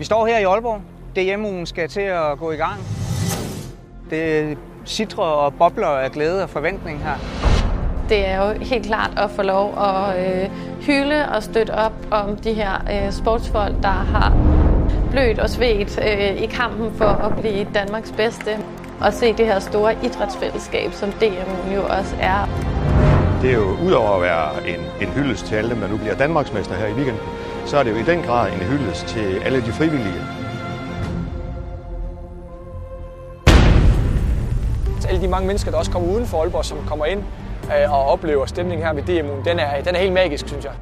Vi står her i Aalborg. DM-ugen skal til at gå i gang. Det citrer og bobler af glæde og forventning her. Det er jo helt klart at få lov at øh, hylde og støtte op om de her øh, sportsfolk, der har blødt og svedt øh, i kampen for at blive Danmarks bedste. Og se det her store idrætsfællesskab, som DM jo også er. Det er jo udover at være en, en hyldest til alle dem, der nu bliver Danmarksmester her i weekenden, så er det jo i den grad en hyldest til alle de frivillige. Alle de mange mennesker, der også kommer uden for Aalborg, som kommer ind øh, og oplever stemningen her ved DMU'en, den er, den er helt magisk, synes jeg.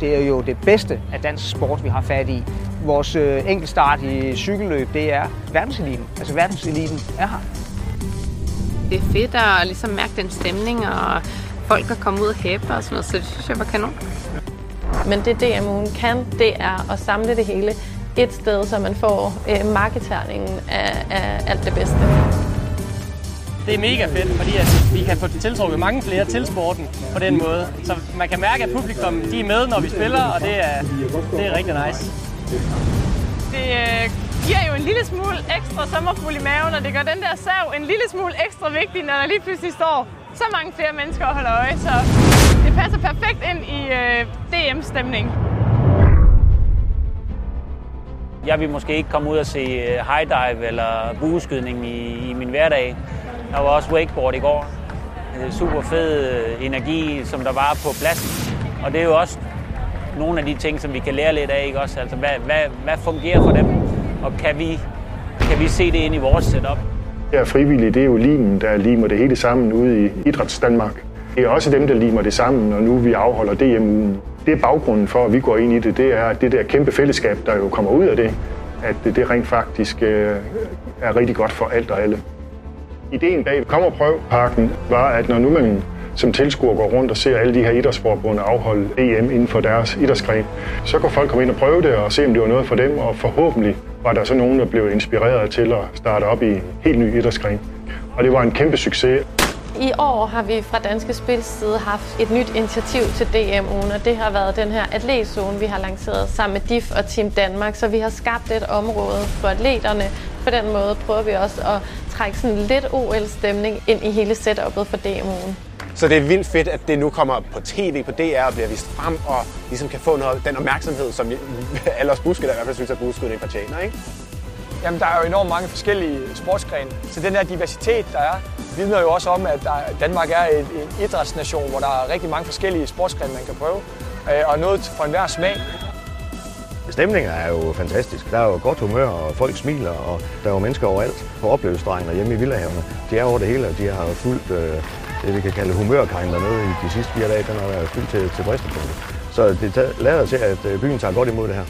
Det er jo det bedste af dansk sport, vi har fat i. Vores øh, enkeltstart i cykelløb, det er verdenseliten. Altså verdenseliten er her. Det er fedt at ligesom mærke den stemning, og folk er kommet ud og hæppe og sådan noget, så det synes jeg var kanon. Men det DMU'en kan, det er at samle det hele et sted, så man får øh, marketerningen af, af alt det bedste. Det er mega fedt, fordi at vi kan få tiltrukket mange flere til sporten på den måde. Så man kan mærke, at publikum de er med, når vi spiller, og det er, det er rigtig nice. Det øh, giver jo en lille smule ekstra sommerfugl i maven, og det gør den der sav en lille smule ekstra vigtig, når der lige pludselig står så mange flere mennesker og holder øje. Så passer perfekt ind i øh, DM-stemning. Jeg vil måske ikke komme ud og se øh, high dive eller bueskydning i, i min hverdag. Der var også wakeboard i går. Super fed øh, energi, som der var på pladsen. Og det er jo også nogle af de ting, som vi kan lære lidt af, ikke også? Altså, hvad, hvad, hvad fungerer for dem? Og kan vi, kan vi se det ind i vores setup? Det er frivillige, det er jo limen, der limer det hele sammen ude i Idræts Danmark. Det er også dem, der limer det sammen, når nu vi afholder DM-ugen. Det er baggrunden for, at vi går ind i det. Det er det der kæmpe fællesskab, der jo kommer ud af det. At det rent faktisk øh, er rigtig godt for alt og alle. Ideen bag Kom og Prøv parken var, at når nu man som tilskuer går rundt og ser alle de her idrætsforbund afholde EM inden for deres idrætsgren, så kan folk komme ind og prøve det og se, om det var noget for dem, og forhåbentlig var der så nogen, der blev inspireret til at starte op i en helt ny idrætsgren. Og det var en kæmpe succes. I år har vi fra Danske Spils side haft et nyt initiativ til DM-ugen, og det har været den her atletzone, vi har lanceret sammen med DIF og Team Danmark. Så vi har skabt et område for atleterne. På den måde prøver vi også at trække sådan lidt OL-stemning ind i hele setupet for DM-ugen. Så det er vildt fedt, at det nu kommer på tv på DR og bliver vist frem, og ligesom kan få noget, den opmærksomhed, som alle os buskede, i hvert fald synes, at buskydning fortjener, ikke? Jamen, der er jo enormt mange forskellige sportsgrene. Så den her diversitet, der er, vidner jo også om, at Danmark er en, en idrætsnation, hvor der er rigtig mange forskellige sportsgrene, man kan prøve. Øh, og noget for enhver smag. Stemningen er jo fantastisk. Der er jo godt humør, og folk smiler, og der er jo mennesker overalt på oplevelsesdrejen og hjemme i Villahavene. De er over det hele, og de har fuldt øh, det, vi kan kalde humørkegn dernede i de sidste fire dage. Den har været fyldt til, til bristepunktet. Så det lader til, at øh, byen tager godt imod det her.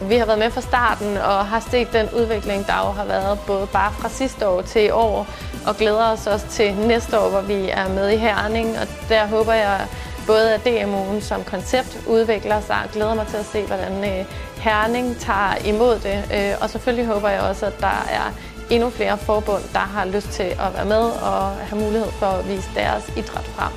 Vi har været med fra starten og har set den udvikling, der jo har været både bare fra sidste år til i år, og glæder os også til næste år, hvor vi er med i Herning. Og der håber jeg både, at DMU'en som koncept udvikler sig, og glæder mig til at se, hvordan øh, Herning tager imod det. Øh, og selvfølgelig håber jeg også, at der er endnu flere forbund, der har lyst til at være med og have mulighed for at vise deres idræt frem.